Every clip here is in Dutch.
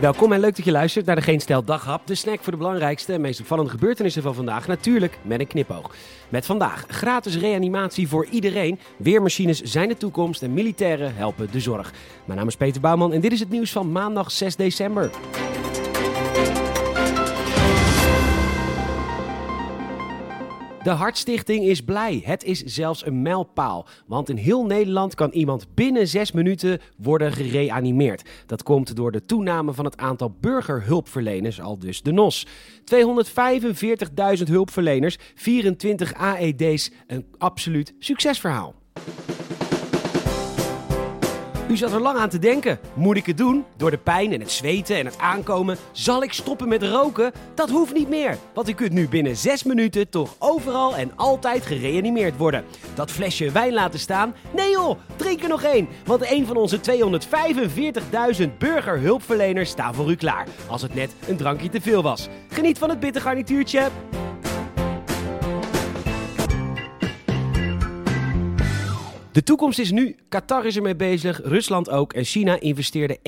Welkom en leuk dat je luistert naar de Geen Stel Daghap. De snack voor de belangrijkste en meest opvallende gebeurtenissen van vandaag. Natuurlijk met een knipoog. Met vandaag gratis reanimatie voor iedereen. Weermachines zijn de toekomst en militairen helpen de zorg. Mijn naam is Peter Bouwman en dit is het nieuws van maandag 6 december. De Hartstichting is blij. Het is zelfs een mijlpaal. Want in heel Nederland kan iemand binnen zes minuten worden gereanimeerd. Dat komt door de toename van het aantal burgerhulpverleners, al dus de NOS. 245.000 hulpverleners, 24 AED's. Een absoluut succesverhaal. U zat er lang aan te denken. Moet ik het doen? Door de pijn en het zweten en het aankomen. Zal ik stoppen met roken? Dat hoeft niet meer. Want u kunt nu binnen 6 minuten toch overal en altijd gereanimeerd worden. Dat flesje wijn laten staan? Nee joh, drink er nog één. Want een van onze 245.000 burgerhulpverleners staat voor u klaar. Als het net een drankje te veel was. Geniet van het bitter De toekomst is nu. Qatar is ermee bezig, Rusland ook. En China investeerde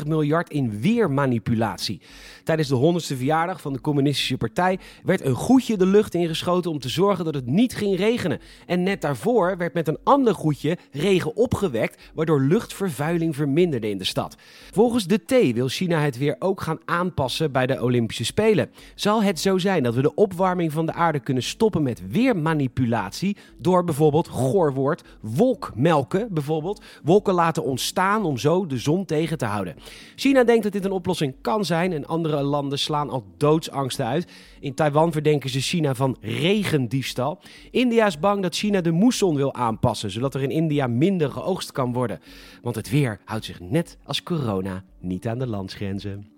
1,34 miljard in weermanipulatie. Tijdens de 100ste verjaardag van de Communistische Partij werd een goedje de lucht ingeschoten om te zorgen dat het niet ging regenen. En net daarvoor werd met een ander goedje regen opgewekt, waardoor luchtvervuiling verminderde in de stad. Volgens de T wil China het weer ook gaan aanpassen bij de Olympische Spelen. Zal het zo zijn dat we de opwarming van de aarde kunnen stoppen met weermanipulatie door bijvoorbeeld goor woord. Wolkmelken bijvoorbeeld. Wolken laten ontstaan om zo de zon tegen te houden. China denkt dat dit een oplossing kan zijn en andere landen slaan al doodsangsten uit. In Taiwan verdenken ze China van regendiefstal. India is bang dat China de moesson wil aanpassen, zodat er in India minder geoogst kan worden. Want het weer houdt zich net als corona niet aan de landsgrenzen.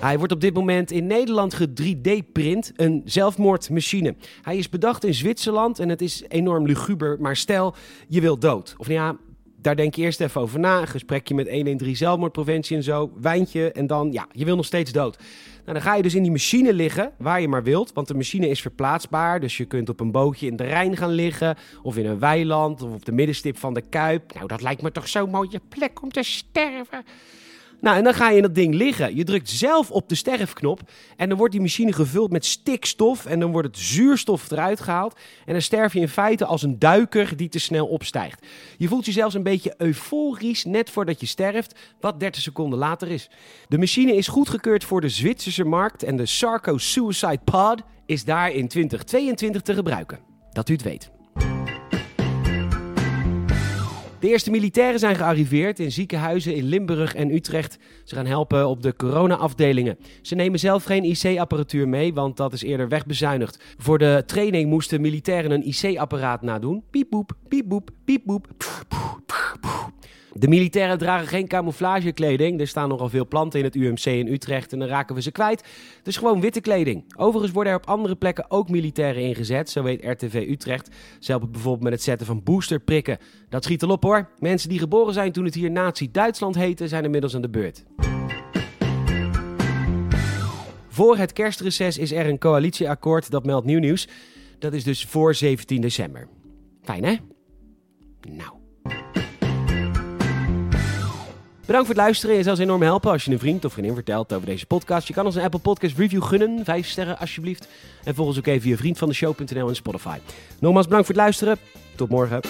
Hij wordt op dit moment in Nederland ge-3D-print, een zelfmoordmachine. Hij is bedacht in Zwitserland en het is enorm luguber, maar stel je wilt dood. Of nou ja, daar denk je eerst even over na. Een gesprekje met 113 zelfmoordpreventie en zo. Wijntje en dan, ja, je wil nog steeds dood. Nou, dan ga je dus in die machine liggen, waar je maar wilt. Want de machine is verplaatsbaar. Dus je kunt op een bootje in de Rijn gaan liggen. Of in een weiland. Of op de middenstip van de Kuip. Nou, dat lijkt me toch zo'n mooie plek om te sterven. Nou, en dan ga je in dat ding liggen. Je drukt zelf op de sterfknop. En dan wordt die machine gevuld met stikstof. En dan wordt het zuurstof eruit gehaald. En dan sterf je in feite als een duiker die te snel opstijgt. Je voelt je zelfs een beetje euforisch net voordat je sterft. Wat 30 seconden later is. De machine is goedgekeurd voor de Zwitserse markt. En de Sarco Suicide Pod is daar in 2022 te gebruiken. Dat u het weet. De eerste militairen zijn gearriveerd in ziekenhuizen in Limburg en Utrecht. Ze gaan helpen op de corona-afdelingen. Ze nemen zelf geen IC-apparatuur mee, want dat is eerder wegbezuinigd. Voor de training moesten militairen een IC-apparaat nadoen. Piepboep, piepboep, piepboep. De militairen dragen geen camouflagekleding. Er staan nogal veel planten in het UMC in Utrecht en dan raken we ze kwijt. Dus gewoon witte kleding. Overigens worden er op andere plekken ook militairen ingezet. Zo weet RTV Utrecht. Ze helpen bijvoorbeeld met het zetten van boosterprikken. Dat schiet al op hoor. Mensen die geboren zijn toen het hier Nazi-Duitsland heette, zijn inmiddels aan de beurt. Voor het kerstreces is er een coalitieakkoord, dat meldt Nieuw Nieuws. Dat is dus voor 17 december. Fijn hè? Nou. Bedankt voor het luisteren. Je zou ons enorm helpen als je een vriend of vriendin vertelt over deze podcast. Je kan ons een Apple Podcast review gunnen. Vijf sterren alsjeblieft. En volg ons ook even via vriendvandeshow.nl en Spotify. Nogmaals bedankt voor het luisteren. Tot morgen.